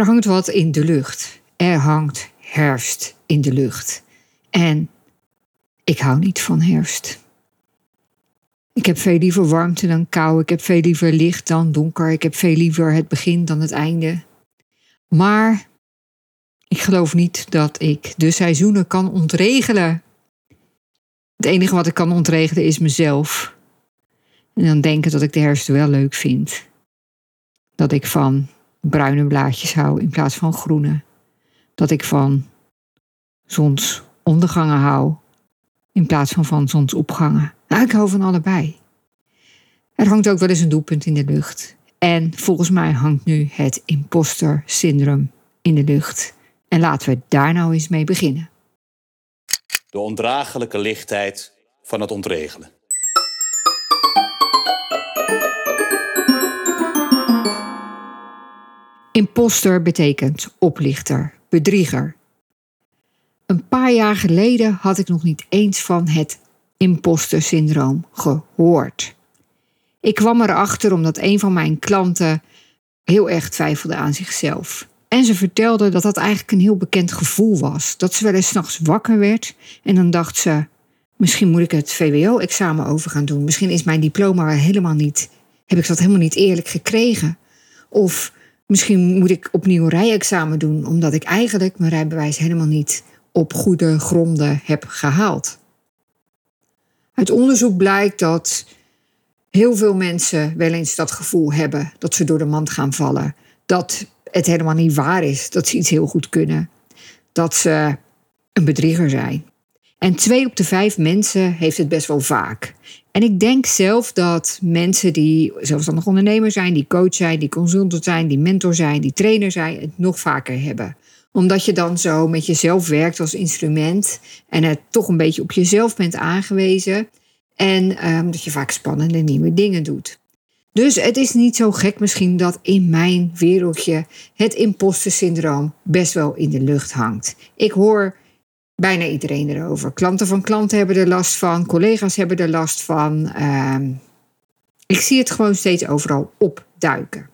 Er hangt wat in de lucht. Er hangt herfst in de lucht. En ik hou niet van herfst. Ik heb veel liever warmte dan kou. Ik heb veel liever licht dan donker. Ik heb veel liever het begin dan het einde. Maar ik geloof niet dat ik de seizoenen kan ontregelen. Het enige wat ik kan ontregelen is mezelf. En dan denken dat ik de herfst wel leuk vind. Dat ik van bruine blaadjes hou in plaats van groene. Dat ik van zonsondergangen hou in plaats van van zonsopgangen. Nou, ik hou van allebei. Er hangt ook wel eens een doelpunt in de lucht. En volgens mij hangt nu het imposter syndroom in de lucht. En laten we daar nou eens mee beginnen. De ondraaglijke lichtheid van het ontregelen. Imposter betekent oplichter, bedrieger. Een paar jaar geleden had ik nog niet eens van het imposter syndroom gehoord. Ik kwam erachter omdat een van mijn klanten heel erg twijfelde aan zichzelf. En ze vertelde dat dat eigenlijk een heel bekend gevoel was. Dat ze wel eens nachts wakker werd en dan dacht ze: misschien moet ik het VWO-examen over gaan doen. Misschien is mijn diploma helemaal niet, heb ik dat helemaal niet eerlijk gekregen. Of Misschien moet ik opnieuw rijexamen doen, omdat ik eigenlijk mijn rijbewijs helemaal niet op goede gronden heb gehaald. Uit onderzoek blijkt dat heel veel mensen wel eens dat gevoel hebben dat ze door de mand gaan vallen. Dat het helemaal niet waar is dat ze iets heel goed kunnen. Dat ze een bedrieger zijn. En twee op de vijf mensen heeft het best wel vaak. En ik denk zelf dat mensen die zelfstandig ondernemer zijn, die coach zijn, die consultant zijn, die mentor zijn, die trainer zijn, het nog vaker hebben. Omdat je dan zo met jezelf werkt als instrument en het toch een beetje op jezelf bent aangewezen. En um, dat je vaak spannende nieuwe dingen doet. Dus het is niet zo gek misschien dat in mijn wereldje het imposter syndroom best wel in de lucht hangt. Ik hoor bijna iedereen erover. Klanten van klanten hebben er last van, collega's hebben er last van. Ehm, ik zie het gewoon steeds overal opduiken.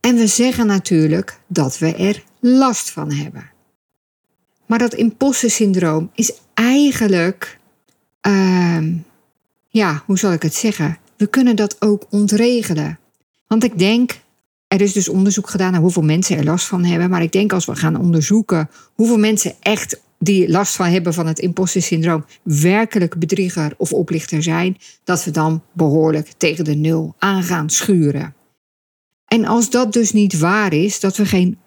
En we zeggen natuurlijk dat we er last van hebben. Maar dat imposter syndroom is eigenlijk, ehm, ja, hoe zal ik het zeggen? We kunnen dat ook ontregelen. Want ik denk er is dus onderzoek gedaan naar hoeveel mensen er last van hebben. Maar ik denk als we gaan onderzoeken hoeveel mensen echt die last van hebben van het imposter syndroom werkelijk bedrieger of oplichter zijn, dat we dan behoorlijk tegen de nul aan gaan schuren. En als dat dus niet waar is, dat we geen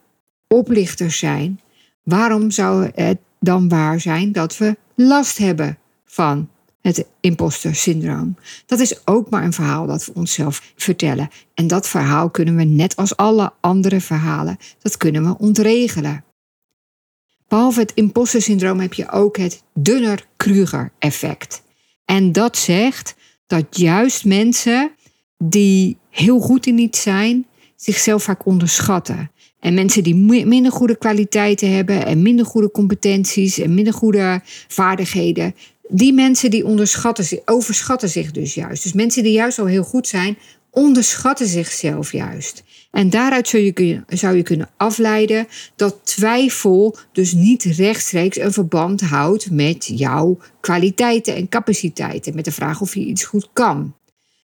oplichters zijn, waarom zou het dan waar zijn dat we last hebben van het imposter syndroom. Dat is ook maar een verhaal dat we onszelf vertellen. En dat verhaal kunnen we net als alle andere verhalen, dat kunnen we ontregelen. Behalve het imposter syndroom heb je ook het Dunner-Kruger effect. En dat zegt dat juist mensen die heel goed in iets zijn, zichzelf vaak onderschatten. En mensen die minder goede kwaliteiten hebben en minder goede competenties en minder goede vaardigheden, die mensen die onderschatten, overschatten zich dus juist. Dus mensen die juist al heel goed zijn, onderschatten zichzelf juist. En daaruit zou je, zou je kunnen afleiden dat twijfel dus niet rechtstreeks een verband houdt met jouw kwaliteiten en capaciteiten. Met de vraag of je iets goed kan.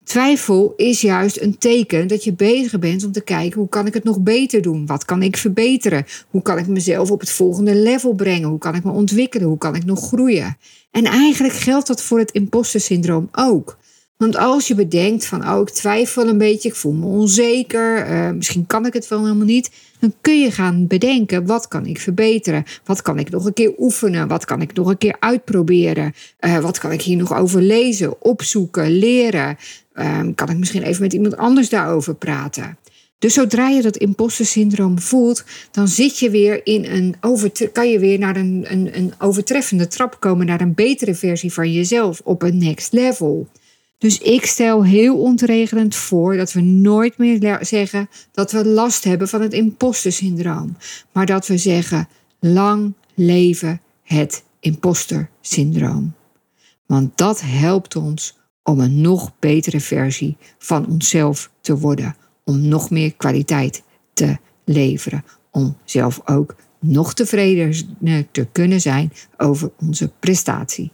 Twijfel is juist een teken dat je bezig bent om te kijken hoe kan ik het nog beter doen? Wat kan ik verbeteren? Hoe kan ik mezelf op het volgende level brengen? Hoe kan ik me ontwikkelen? Hoe kan ik nog groeien? En eigenlijk geldt dat voor het imposter syndroom ook. Want als je bedenkt van, oh, ik twijfel een beetje, ik voel me onzeker, uh, misschien kan ik het wel helemaal niet, dan kun je gaan bedenken, wat kan ik verbeteren? Wat kan ik nog een keer oefenen? Wat kan ik nog een keer uitproberen? Uh, wat kan ik hier nog over lezen, opzoeken, leren? Uh, kan ik misschien even met iemand anders daarover praten? Dus zodra je dat imposter syndroom voelt, dan zit je weer in een kan je weer naar een, een, een overtreffende trap komen, naar een betere versie van jezelf op een next level. Dus ik stel heel ontregelend voor dat we nooit meer zeggen dat we last hebben van het imposter syndroom, maar dat we zeggen lang leven het imposter syndroom. Want dat helpt ons om een nog betere versie van onszelf te worden om nog meer kwaliteit te leveren. Om zelf ook nog tevredener te kunnen zijn over onze prestatie.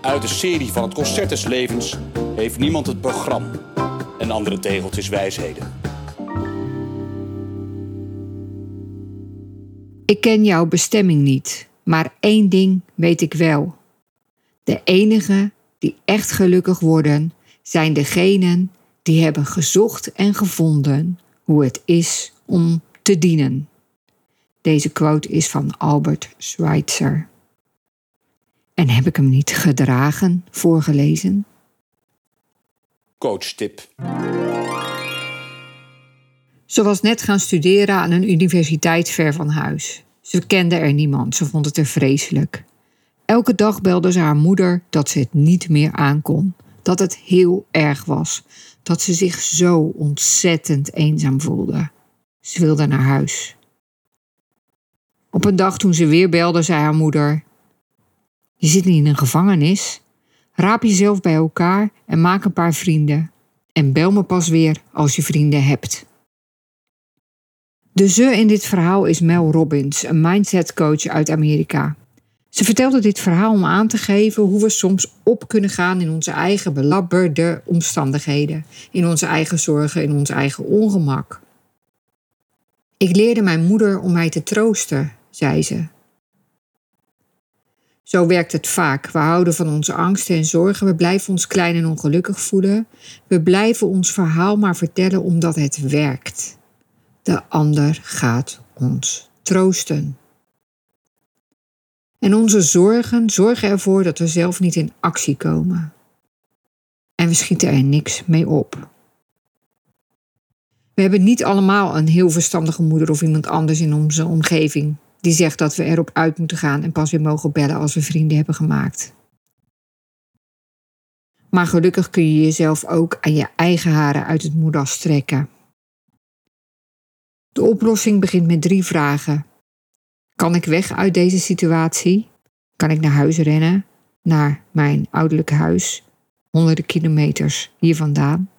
Uit de serie van het Concert des Levens heeft niemand het programma en andere tegeltjes wijsheden. Ik ken jouw bestemming niet, maar één ding weet ik wel. De enigen die echt gelukkig worden, zijn degenen die hebben gezocht en gevonden hoe het is om te dienen. Deze quote is van Albert Schweitzer. En heb ik hem niet gedragen voorgelezen? Coachtip. Ze was net gaan studeren aan een universiteit ver van huis. Ze kende er niemand, ze vond het er vreselijk. Elke dag belde ze haar moeder dat ze het niet meer aankon, dat het heel erg was, dat ze zich zo ontzettend eenzaam voelde. Ze wilde naar huis. Op een dag toen ze weer belde, zei haar moeder: Je zit niet in een gevangenis. Raap jezelf bij elkaar en maak een paar vrienden. En bel me pas weer als je vrienden hebt. De ze in dit verhaal is Mel Robbins, een mindset coach uit Amerika. Ze vertelde dit verhaal om aan te geven hoe we soms op kunnen gaan in onze eigen belabberde omstandigheden, in onze eigen zorgen, in ons eigen ongemak. Ik leerde mijn moeder om mij te troosten, zei ze. Zo werkt het vaak. We houden van onze angsten en zorgen. We blijven ons klein en ongelukkig voelen. We blijven ons verhaal maar vertellen omdat het werkt. De ander gaat ons troosten. En onze zorgen zorgen ervoor dat we zelf niet in actie komen. En we schieten er niks mee op. We hebben niet allemaal een heel verstandige moeder of iemand anders in onze omgeving die zegt dat we erop uit moeten gaan en pas weer mogen bellen als we vrienden hebben gemaakt. Maar gelukkig kun je jezelf ook aan je eigen haren uit het moeras trekken. De oplossing begint met drie vragen. Kan ik weg uit deze situatie? Kan ik naar huis rennen? Naar mijn ouderlijke huis, honderden kilometers hier vandaan?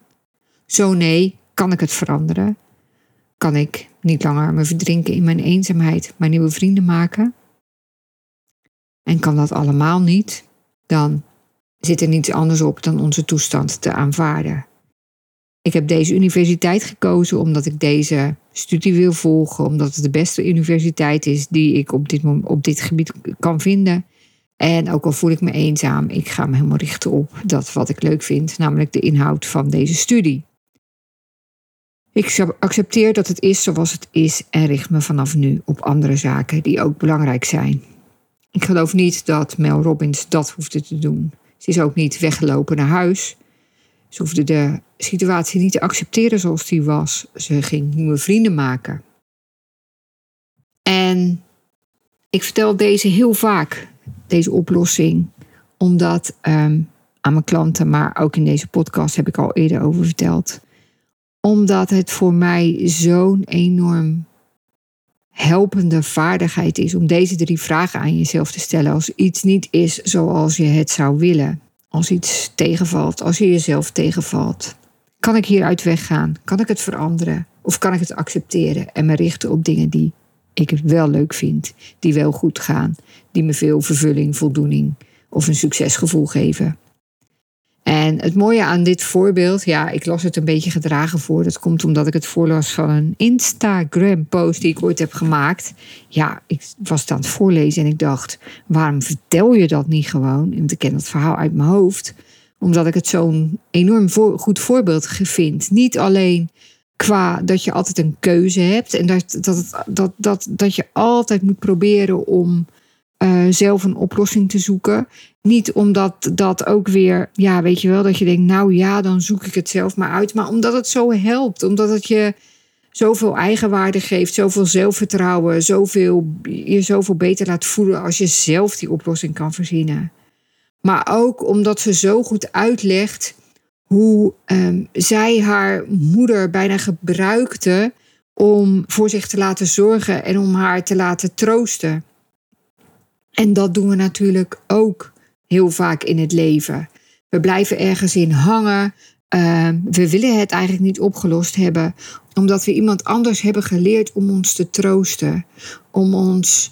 Zo nee, kan ik het veranderen? Kan ik niet langer me verdrinken in mijn eenzaamheid, maar nieuwe vrienden maken? En kan dat allemaal niet? Dan zit er niets anders op dan onze toestand te aanvaarden. Ik heb deze universiteit gekozen omdat ik deze studie wil volgen, omdat het de beste universiteit is die ik op dit, op dit gebied kan vinden. En ook al voel ik me eenzaam, ik ga me helemaal richten op dat wat ik leuk vind, namelijk de inhoud van deze studie. Ik accepteer dat het is zoals het is en richt me vanaf nu op andere zaken die ook belangrijk zijn. Ik geloof niet dat Mel Robbins dat hoefde te doen. Ze is ook niet weggelopen naar huis. Ze hoefde de situatie niet te accepteren zoals die was. Ze ging nieuwe vrienden maken. En ik vertel deze heel vaak, deze oplossing, omdat ehm, aan mijn klanten, maar ook in deze podcast heb ik al eerder over verteld. Omdat het voor mij zo'n enorm helpende vaardigheid is om deze drie vragen aan jezelf te stellen als iets niet is zoals je het zou willen. Als iets tegenvalt, als je jezelf tegenvalt. Kan ik hieruit weggaan? Kan ik het veranderen? Of kan ik het accepteren en me richten op dingen die ik wel leuk vind, die wel goed gaan, die me veel vervulling, voldoening of een succesgevoel geven? En het mooie aan dit voorbeeld, ja, ik las het een beetje gedragen voor. Dat komt omdat ik het voorlas van een Instagram-post die ik ooit heb gemaakt. Ja, ik was het aan het voorlezen en ik dacht, waarom vertel je dat niet gewoon? Want ik ken het verhaal uit mijn hoofd. Omdat ik het zo'n enorm goed voorbeeld vind. Niet alleen qua dat je altijd een keuze hebt en dat, dat, dat, dat, dat je altijd moet proberen om eh, zelf een oplossing te zoeken. Niet omdat dat ook weer, ja, weet je wel, dat je denkt, nou ja, dan zoek ik het zelf maar uit. Maar omdat het zo helpt, omdat het je zoveel eigenwaarde geeft, zoveel zelfvertrouwen, zoveel, je zoveel beter laat voelen als je zelf die oplossing kan verzinnen. Maar ook omdat ze zo goed uitlegt hoe um, zij haar moeder bijna gebruikte om voor zich te laten zorgen en om haar te laten troosten. En dat doen we natuurlijk ook heel vaak in het leven. We blijven ergens in hangen. Uh, we willen het eigenlijk niet opgelost hebben, omdat we iemand anders hebben geleerd om ons te troosten, om ons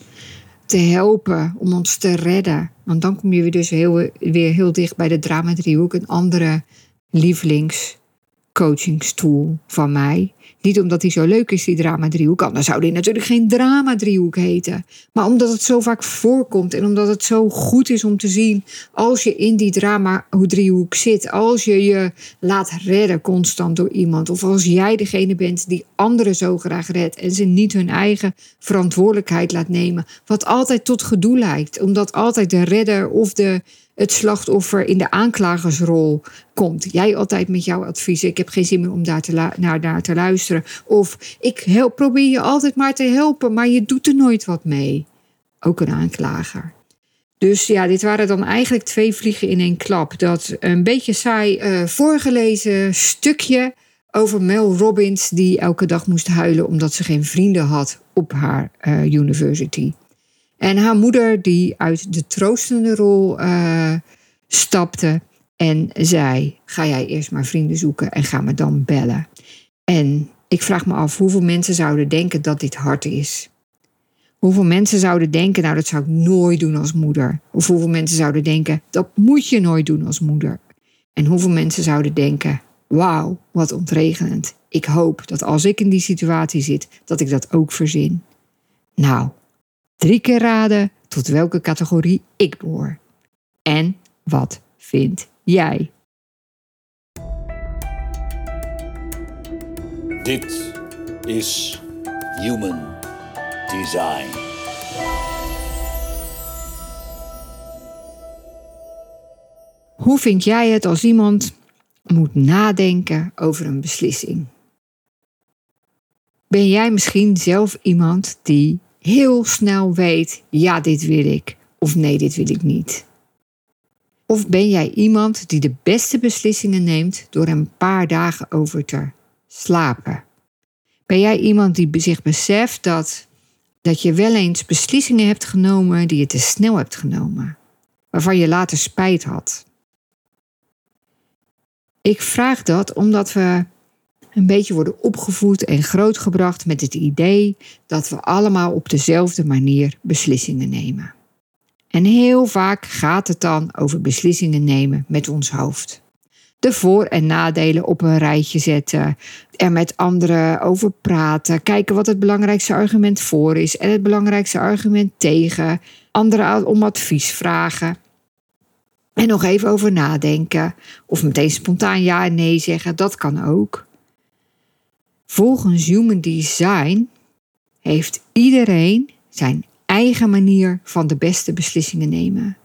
te helpen, om ons te redden. Want dan kom je weer dus heel, weer heel dicht bij de drama driehoek, een andere lievelingscoachingstool van mij. Niet omdat hij zo leuk is, die drama-driehoek. Dan zou die natuurlijk geen drama-driehoek heten. Maar omdat het zo vaak voorkomt en omdat het zo goed is om te zien als je in die drama-driehoek zit. Als je je laat redden constant door iemand. Of als jij degene bent die anderen zo graag redt en ze niet hun eigen verantwoordelijkheid laat nemen. Wat altijd tot gedoe lijkt. Omdat altijd de redder of de het slachtoffer in de aanklagersrol komt. Jij altijd met jouw advies. Ik heb geen zin meer om daar naar daar te luisteren. Of ik help, probeer je altijd maar te helpen, maar je doet er nooit wat mee. Ook een aanklager. Dus ja, dit waren dan eigenlijk twee vliegen in één klap. Dat een beetje saai uh, voorgelezen stukje over Mel Robbins, die elke dag moest huilen omdat ze geen vrienden had op haar uh, university. En haar moeder, die uit de troostende rol uh, stapte en zei: Ga jij eerst maar vrienden zoeken en ga me dan bellen. En ik vraag me af hoeveel mensen zouden denken dat dit hard is. Hoeveel mensen zouden denken, nou dat zou ik nooit doen als moeder. Of hoeveel mensen zouden denken, dat moet je nooit doen als moeder. En hoeveel mensen zouden denken, wauw, wat ontregenend. Ik hoop dat als ik in die situatie zit, dat ik dat ook verzin. Nou, drie keer raden tot welke categorie ik behoor. En wat vind jij? Dit is Human Design. Hoe vind jij het als iemand moet nadenken over een beslissing? Ben jij misschien zelf iemand die heel snel weet: ja, dit wil ik, of nee, dit wil ik niet? Of ben jij iemand die de beste beslissingen neemt door een paar dagen over te slapen? Ben jij iemand die zich beseft dat, dat je wel eens beslissingen hebt genomen die je te snel hebt genomen, waarvan je later spijt had? Ik vraag dat omdat we een beetje worden opgevoed en grootgebracht met het idee dat we allemaal op dezelfde manier beslissingen nemen. En heel vaak gaat het dan over beslissingen nemen met ons hoofd. De voor- en nadelen op een rijtje zetten, er met anderen over praten, kijken wat het belangrijkste argument voor is en het belangrijkste argument tegen, anderen om advies vragen. En nog even over nadenken, of meteen spontaan ja en nee zeggen, dat kan ook. Volgens Human Design heeft iedereen zijn eigen manier van de beste beslissingen nemen.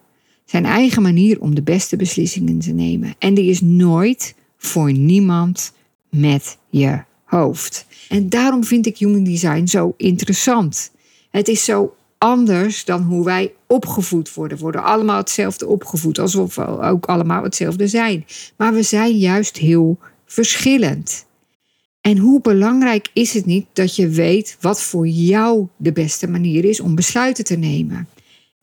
Zijn eigen manier om de beste beslissingen te nemen. En die is nooit voor niemand met je hoofd. En daarom vind ik Human Design zo interessant. Het is zo anders dan hoe wij opgevoed worden. We worden allemaal hetzelfde opgevoed, alsof we ook allemaal hetzelfde zijn. Maar we zijn juist heel verschillend. En hoe belangrijk is het niet dat je weet wat voor jou de beste manier is om besluiten te nemen?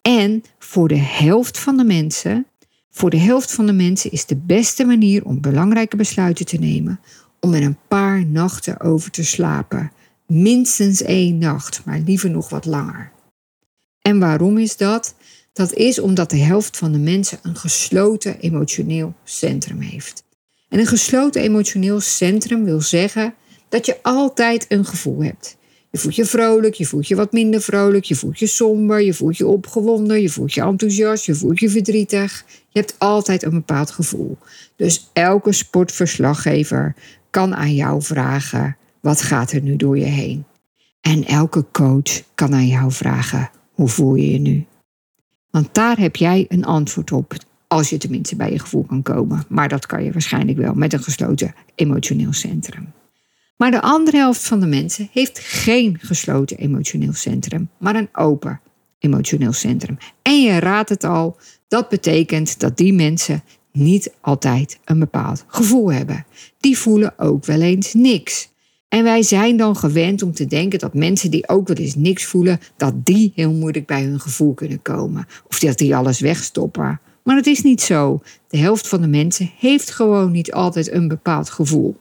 En voor de helft van de mensen, voor de helft van de mensen is de beste manier om belangrijke besluiten te nemen om er een paar nachten over te slapen. Minstens één nacht, maar liever nog wat langer. En waarom is dat? Dat is omdat de helft van de mensen een gesloten emotioneel centrum heeft. En een gesloten emotioneel centrum wil zeggen dat je altijd een gevoel hebt. Je voelt je vrolijk, je voelt je wat minder vrolijk, je voelt je somber, je voelt je opgewonden, je voelt je enthousiast, je voelt je verdrietig. Je hebt altijd een bepaald gevoel. Dus elke sportverslaggever kan aan jou vragen: wat gaat er nu door je heen? En elke coach kan aan jou vragen: hoe voel je je nu? Want daar heb jij een antwoord op. Als je tenminste bij je gevoel kan komen. Maar dat kan je waarschijnlijk wel met een gesloten emotioneel centrum. Maar de andere helft van de mensen heeft geen gesloten emotioneel centrum, maar een open emotioneel centrum. En je raadt het al, dat betekent dat die mensen niet altijd een bepaald gevoel hebben. Die voelen ook wel eens niks. En wij zijn dan gewend om te denken dat mensen die ook wel eens niks voelen, dat die heel moeilijk bij hun gevoel kunnen komen. Of dat die alles wegstoppen. Maar het is niet zo. De helft van de mensen heeft gewoon niet altijd een bepaald gevoel.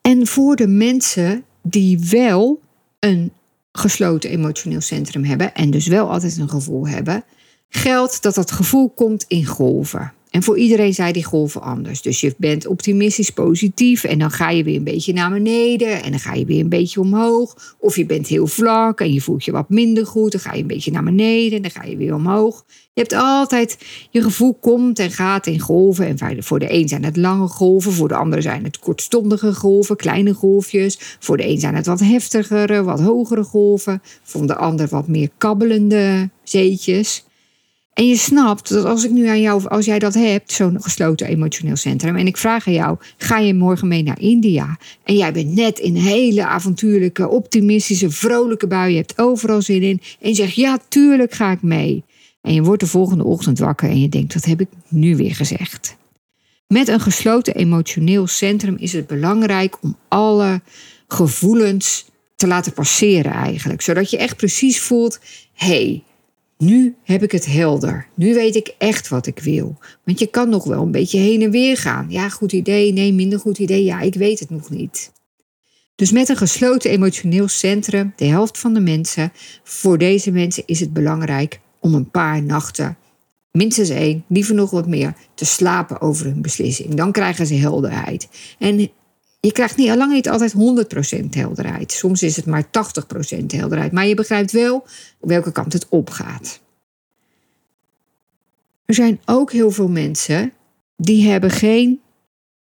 En voor de mensen die wel een gesloten emotioneel centrum hebben en dus wel altijd een gevoel hebben, geldt dat dat gevoel komt in golven. En voor iedereen zijn die golven anders. Dus je bent optimistisch positief en dan ga je weer een beetje naar beneden en dan ga je weer een beetje omhoog. Of je bent heel vlak en je voelt je wat minder goed, dan ga je een beetje naar beneden en dan ga je weer omhoog. Je hebt altijd, je gevoel komt en gaat in golven. En voor de een zijn het lange golven, voor de ander zijn het kortstondige golven, kleine golfjes. Voor de een zijn het wat heftigere, wat hogere golven. Voor de ander wat meer kabbelende zeetjes. En je snapt dat als ik nu aan jou, als jij dat hebt, zo'n gesloten emotioneel centrum, en ik vraag aan jou, ga je morgen mee naar India? En jij bent net in hele avontuurlijke, optimistische, vrolijke bui, je hebt overal zin in, en je zegt, ja, tuurlijk ga ik mee. En je wordt de volgende ochtend wakker en je denkt, wat heb ik nu weer gezegd? Met een gesloten emotioneel centrum is het belangrijk om alle gevoelens te laten passeren eigenlijk. Zodat je echt precies voelt, hé, hey, nu heb ik het helder. Nu weet ik echt wat ik wil. Want je kan nog wel een beetje heen en weer gaan. Ja, goed idee. Nee, minder goed idee. Ja, ik weet het nog niet. Dus met een gesloten emotioneel centrum, de helft van de mensen, voor deze mensen is het belangrijk om een paar nachten, minstens één, liever nog wat meer, te slapen over hun beslissing. Dan krijgen ze helderheid. En je krijgt niet, lang niet altijd 100% helderheid. Soms is het maar 80% helderheid. Maar je begrijpt wel welke kant het opgaat. Er zijn ook heel veel mensen die hebben geen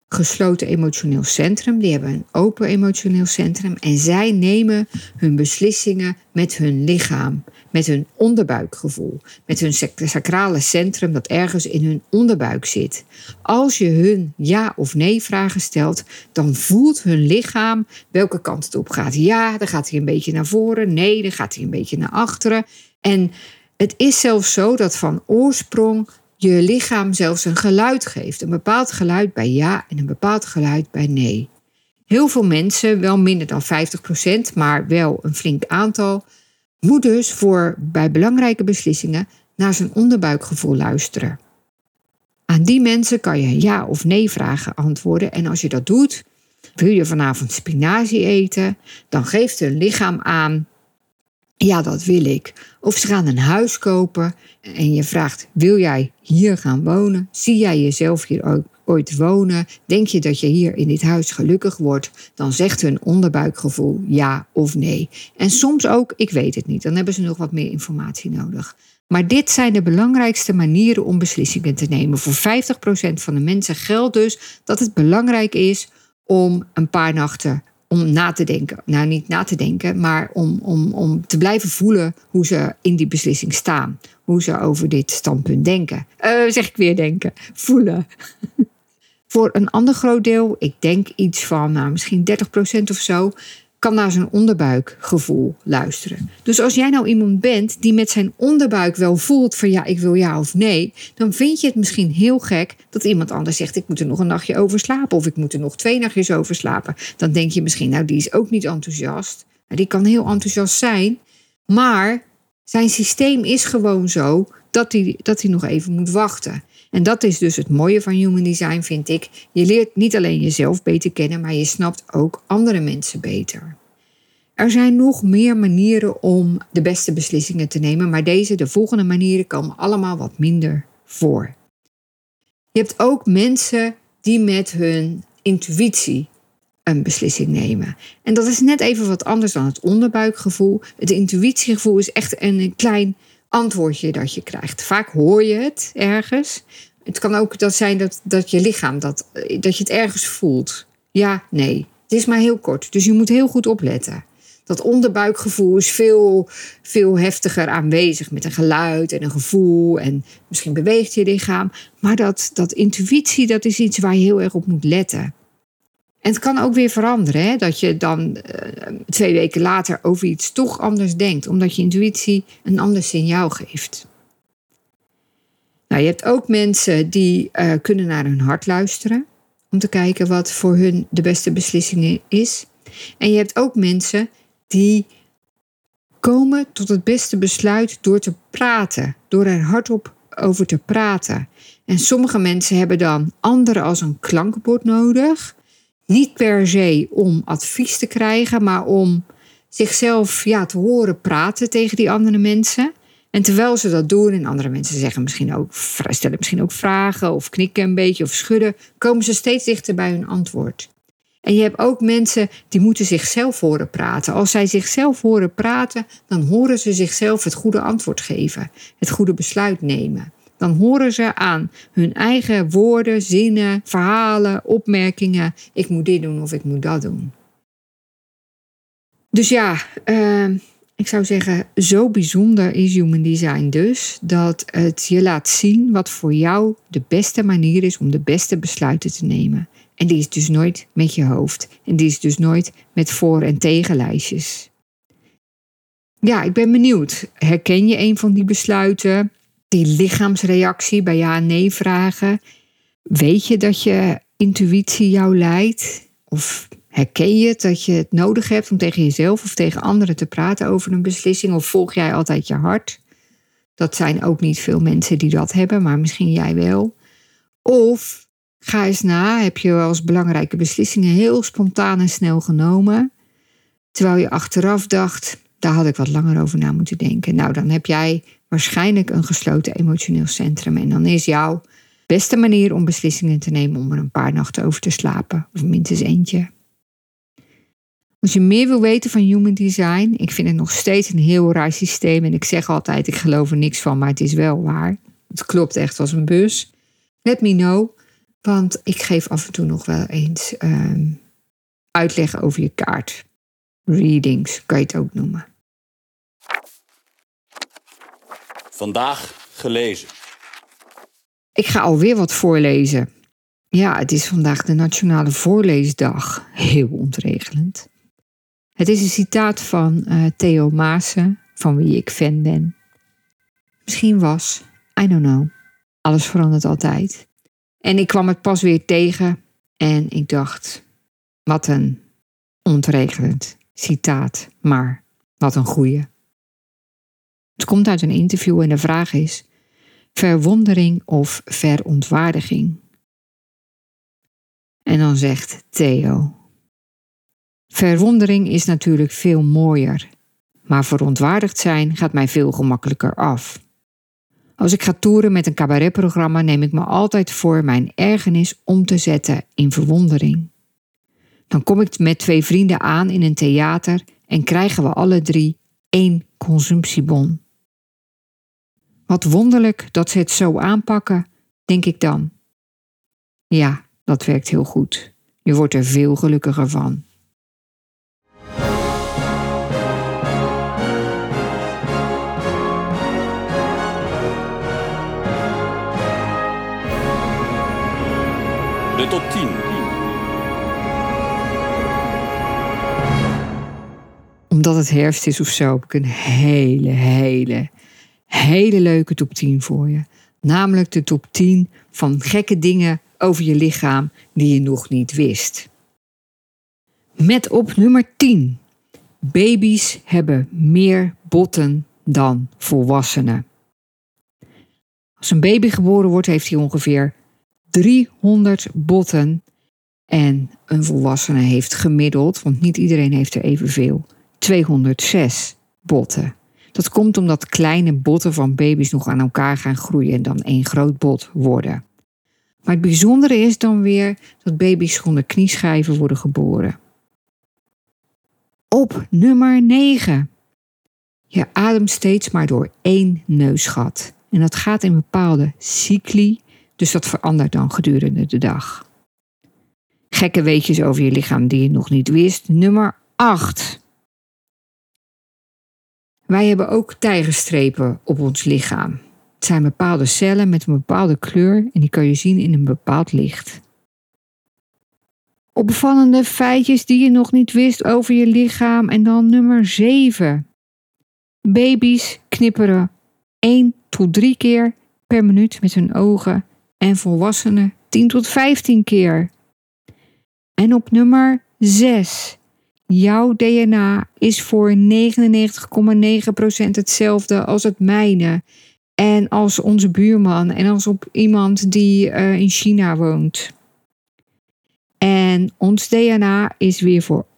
gesloten emotioneel centrum. Die hebben een open emotioneel centrum. En zij nemen hun beslissingen met hun lichaam, met hun onderbuikgevoel, met hun sacrale centrum dat ergens in hun onderbuik zit. Als je hun ja of nee vragen stelt, dan voelt hun lichaam welke kant het op gaat. Ja, dan gaat hij een beetje naar voren. Nee, dan gaat hij een beetje naar achteren. En het is zelfs zo dat van oorsprong je lichaam zelfs een geluid geeft. Een bepaald geluid bij ja en een bepaald geluid bij nee. Heel veel mensen, wel minder dan 50%, maar wel een flink aantal, moet dus voor bij belangrijke beslissingen naar zijn onderbuikgevoel luisteren. Aan die mensen kan je ja of nee vragen antwoorden en als je dat doet, wil je vanavond spinazie eten, dan geeft hun lichaam aan ja, dat wil ik. Of ze gaan een huis kopen en je vraagt: wil jij hier gaan wonen? Zie jij jezelf hier ooit wonen? Denk je dat je hier in dit huis gelukkig wordt? Dan zegt hun onderbuikgevoel ja of nee. En soms ook: ik weet het niet. Dan hebben ze nog wat meer informatie nodig. Maar dit zijn de belangrijkste manieren om beslissingen te nemen. Voor 50% van de mensen geldt dus dat het belangrijk is om een paar nachten om na te denken. Nou, niet na te denken, maar om, om, om te blijven voelen hoe ze in die beslissing staan. Hoe ze over dit standpunt denken. Uh, zeg ik weer denken. Voelen. Voor een ander groot deel, ik denk iets van nou, misschien 30% of zo, kan naar zijn onderbuikgevoel luisteren. Dus als jij nou iemand bent die met zijn onderbuik wel voelt van ja, ik wil ja of nee, dan vind je het misschien heel gek dat iemand anders zegt ik moet er nog een nachtje over slapen of ik moet er nog twee nachtjes over slapen. Dan denk je misschien nou die is ook niet enthousiast. die kan heel enthousiast zijn, maar zijn systeem is gewoon zo dat hij, dat hij nog even moet wachten. En dat is dus het mooie van human design, vind ik. Je leert niet alleen jezelf beter kennen, maar je snapt ook andere mensen beter. Er zijn nog meer manieren om de beste beslissingen te nemen, maar deze, de volgende manieren, komen allemaal wat minder voor. Je hebt ook mensen die met hun intuïtie een beslissing nemen. En dat is net even wat anders dan het onderbuikgevoel. Het intuïtiegevoel is echt een klein antwoordje dat je krijgt. Vaak hoor je het ergens. Het kan ook dat zijn dat, dat je lichaam, dat, dat je het ergens voelt. Ja, nee. Het is maar heel kort, dus je moet heel goed opletten. Dat onderbuikgevoel is veel, veel heftiger aanwezig met een geluid en een gevoel en misschien beweegt je lichaam. Maar dat, dat intuïtie, dat is iets waar je heel erg op moet letten. En het kan ook weer veranderen, hè? dat je dan uh, twee weken later over iets toch anders denkt, omdat je intuïtie een ander signaal geeft. Nou, je hebt ook mensen die uh, kunnen naar hun hart luisteren om te kijken wat voor hun de beste beslissing is. En je hebt ook mensen die komen tot het beste besluit door te praten, door er hardop over te praten. En sommige mensen hebben dan anderen als een klankbord nodig. Niet per se om advies te krijgen, maar om zichzelf ja, te horen praten tegen die andere mensen. En terwijl ze dat doen, en andere mensen zeggen misschien ook, stellen misschien ook vragen of knikken een beetje of schudden, komen ze steeds dichter bij hun antwoord. En je hebt ook mensen die moeten zichzelf horen praten. Als zij zichzelf horen praten, dan horen ze zichzelf het goede antwoord geven, het goede besluit nemen. Dan horen ze aan hun eigen woorden, zinnen, verhalen, opmerkingen: ik moet dit doen of ik moet dat doen. Dus ja, uh, ik zou zeggen, zo bijzonder is human design dus dat het je laat zien wat voor jou de beste manier is om de beste besluiten te nemen. En die is dus nooit met je hoofd. En die is dus nooit met voor- en tegenlijstjes. Ja, ik ben benieuwd. Herken je een van die besluiten? Die lichaamsreactie bij ja en nee vragen. Weet je dat je intuïtie jou leidt? Of Herken je het dat je het nodig hebt om tegen jezelf of tegen anderen te praten over een beslissing? Of volg jij altijd je hart? Dat zijn ook niet veel mensen die dat hebben, maar misschien jij wel. Of ga eens na, heb je als belangrijke beslissingen heel spontaan en snel genomen, terwijl je achteraf dacht, daar had ik wat langer over na moeten denken. Nou, dan heb jij waarschijnlijk een gesloten emotioneel centrum en dan is jouw beste manier om beslissingen te nemen om er een paar nachten over te slapen, of minstens eentje. Als je meer wil weten van human design, ik vind het nog steeds een heel raar systeem. En ik zeg altijd, ik geloof er niks van, maar het is wel waar. Het klopt echt als een bus. Let me know, want ik geef af en toe nog wel eens um, uitleg over je kaart. Readings, kan je het ook noemen. Vandaag gelezen. Ik ga alweer wat voorlezen. Ja, het is vandaag de Nationale Voorleesdag. Heel ontregelend. Het is een citaat van uh, Theo Maassen, van wie ik fan ben. Misschien was, I don't know. Alles verandert altijd. En ik kwam het pas weer tegen en ik dacht, wat een ontregelend citaat, maar wat een goeie. Het komt uit een interview en de vraag is: verwondering of verontwaardiging? En dan zegt Theo: Verwondering is natuurlijk veel mooier, maar verontwaardigd zijn gaat mij veel gemakkelijker af. Als ik ga toeren met een cabaretprogramma, neem ik me altijd voor mijn ergernis om te zetten in verwondering. Dan kom ik met twee vrienden aan in een theater en krijgen we alle drie één consumptiebon. Wat wonderlijk dat ze het zo aanpakken, denk ik dan. Ja, dat werkt heel goed. Je wordt er veel gelukkiger van. De top 10. Omdat het herfst is of zo, heb ik een hele, hele, hele leuke top 10 voor je. Namelijk de top 10 van gekke dingen over je lichaam die je nog niet wist. Met op nummer 10. Baby's hebben meer botten dan volwassenen. Als een baby geboren wordt, heeft hij ongeveer 300 botten. En een volwassene heeft gemiddeld, want niet iedereen heeft er evenveel, 206 botten. Dat komt omdat kleine botten van baby's nog aan elkaar gaan groeien en dan één groot bot worden. Maar het bijzondere is dan weer dat baby's zonder knieschijven worden geboren. Op nummer 9. Je ademt steeds maar door één neusgat. En dat gaat in bepaalde cycli dus dat verandert dan gedurende de dag. Gekke weetjes over je lichaam die je nog niet wist. Nummer 8. Wij hebben ook tijgerstrepen op ons lichaam. Het zijn bepaalde cellen met een bepaalde kleur en die kan je zien in een bepaald licht. Opvallende feitjes die je nog niet wist over je lichaam. En dan nummer 7. Baby's knipperen 1 tot 3 keer per minuut met hun ogen en volwassenen 10 tot 15 keer. En op nummer 6. Jouw DNA is voor 99,9% hetzelfde als het mijne. En als onze buurman en als op iemand die uh, in China woont. En ons DNA is weer voor 98,8%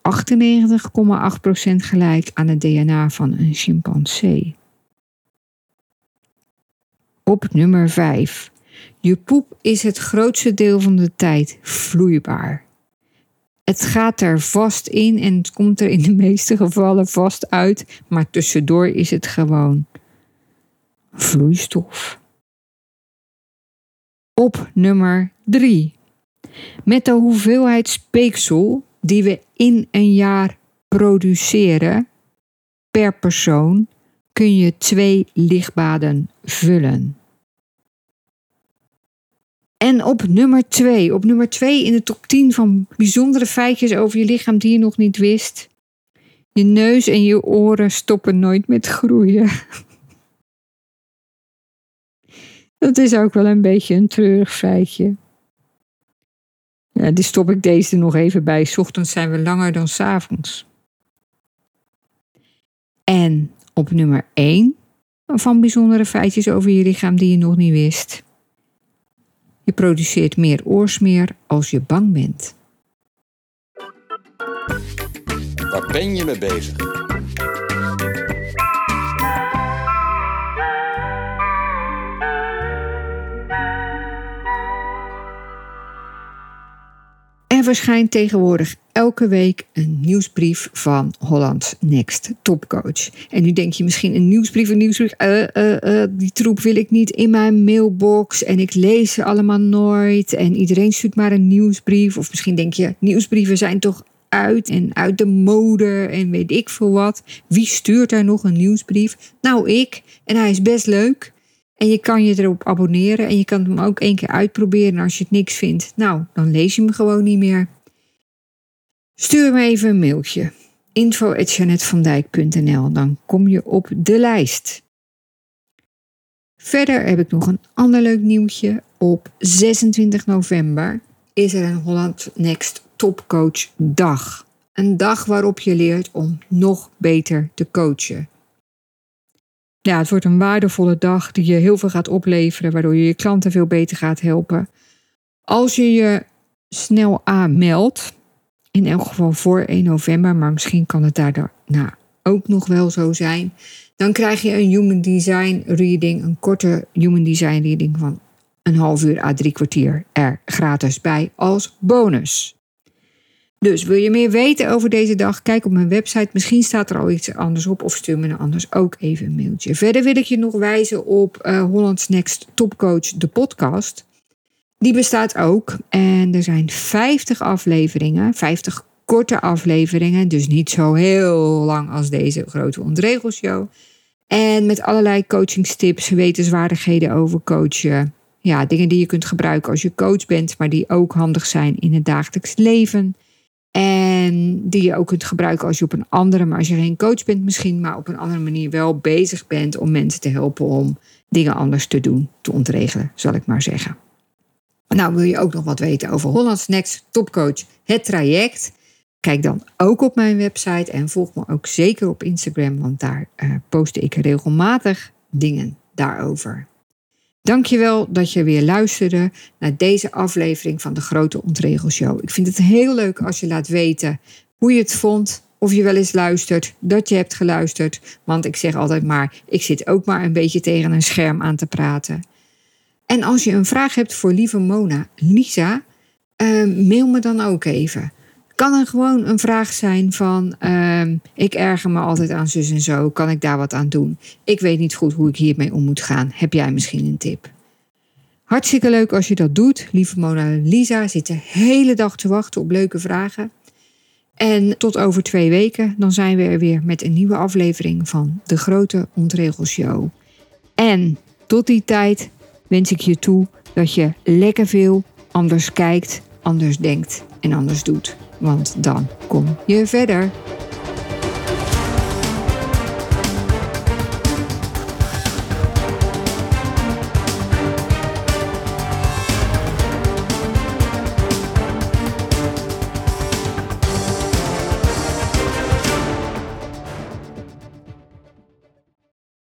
gelijk aan het DNA van een chimpansee. Op nummer 5. Je poep is het grootste deel van de tijd vloeibaar. Het gaat er vast in en het komt er in de meeste gevallen vast uit, maar tussendoor is het gewoon vloeistof. Op nummer 3. Met de hoeveelheid speeksel die we in een jaar produceren per persoon kun je twee lichtbaden vullen. En op nummer 2, op nummer 2 in de top 10 van bijzondere feitjes over je lichaam die je nog niet wist. Je neus en je oren stoppen nooit met groeien. Dat is ook wel een beetje een treurig feitje. Ja, die stop ik deze er nog even bij. Ochtends zijn we langer dan s avonds. En op nummer 1 van bijzondere feitjes over je lichaam die je nog niet wist. Je produceert meer oorsmeer als je bang bent. Waar ben je mee bezig? Er verschijnt tegenwoordig elke week een nieuwsbrief van Holland's Next Topcoach. En nu denk je misschien een nieuwsbrief, een nieuwsbrief. Uh, uh, die troep wil ik niet in mijn mailbox. En ik lees ze allemaal nooit. En iedereen stuurt maar een nieuwsbrief. Of misschien denk je, nieuwsbrieven zijn toch uit en uit de mode en weet ik veel wat. Wie stuurt er nog een nieuwsbrief? Nou, ik. En hij is best leuk. En je kan je erop abonneren en je kan hem ook één keer uitproberen. En als je het niks vindt, nou, dan lees je hem gewoon niet meer. Stuur me even een mailtje. info.janetvandijk.nl Dan kom je op de lijst. Verder heb ik nog een ander leuk nieuwtje. Op 26 november is er een Holland Next Topcoach Dag. Een dag waarop je leert om nog beter te coachen ja, het wordt een waardevolle dag die je heel veel gaat opleveren, waardoor je je klanten veel beter gaat helpen. Als je je snel aanmeldt, in elk geval voor 1 november, maar misschien kan het daarna ook nog wel zo zijn, dan krijg je een Human Design reading, een korte Human Design reading van een half uur à drie kwartier er gratis bij als bonus. Dus wil je meer weten over deze dag? Kijk op mijn website. Misschien staat er al iets anders op. Of stuur me anders ook even een mailtje. Verder wil ik je nog wijzen op uh, Holland's Next Topcoach, de podcast. Die bestaat ook. En er zijn 50 afleveringen. 50 korte afleveringen. Dus niet zo heel lang als deze grote ontregelshow. En met allerlei coachingstips, wetenswaardigheden over coachen. Ja, dingen die je kunt gebruiken als je coach bent, maar die ook handig zijn in het dagelijks leven. En die je ook kunt gebruiken als je op een andere, maar als je geen coach bent misschien, maar op een andere manier wel bezig bent om mensen te helpen om dingen anders te doen, te ontregelen, zal ik maar zeggen. Nou, wil je ook nog wat weten over Hollands Next Topcoach, het traject? Kijk dan ook op mijn website en volg me ook zeker op Instagram, want daar uh, post ik regelmatig dingen daarover. Dankjewel dat je weer luisterde naar deze aflevering van de Grote Ontregelshow. Ik vind het heel leuk als je laat weten hoe je het vond, of je wel eens luistert, dat je hebt geluisterd. Want ik zeg altijd maar, ik zit ook maar een beetje tegen een scherm aan te praten. En als je een vraag hebt voor lieve Mona, Lisa, uh, mail me dan ook even kan er gewoon een vraag zijn van: uh, ik erger me altijd aan zus en zo, kan ik daar wat aan doen? Ik weet niet goed hoe ik hiermee om moet gaan. Heb jij misschien een tip? Hartstikke leuk als je dat doet. Lieve Mona Lisa zit de hele dag te wachten op leuke vragen. En tot over twee weken, dan zijn we er weer met een nieuwe aflevering van de Grote Ontregelshow. En tot die tijd wens ik je toe dat je lekker veel anders kijkt, anders denkt en anders doet. Want dan kom je verder.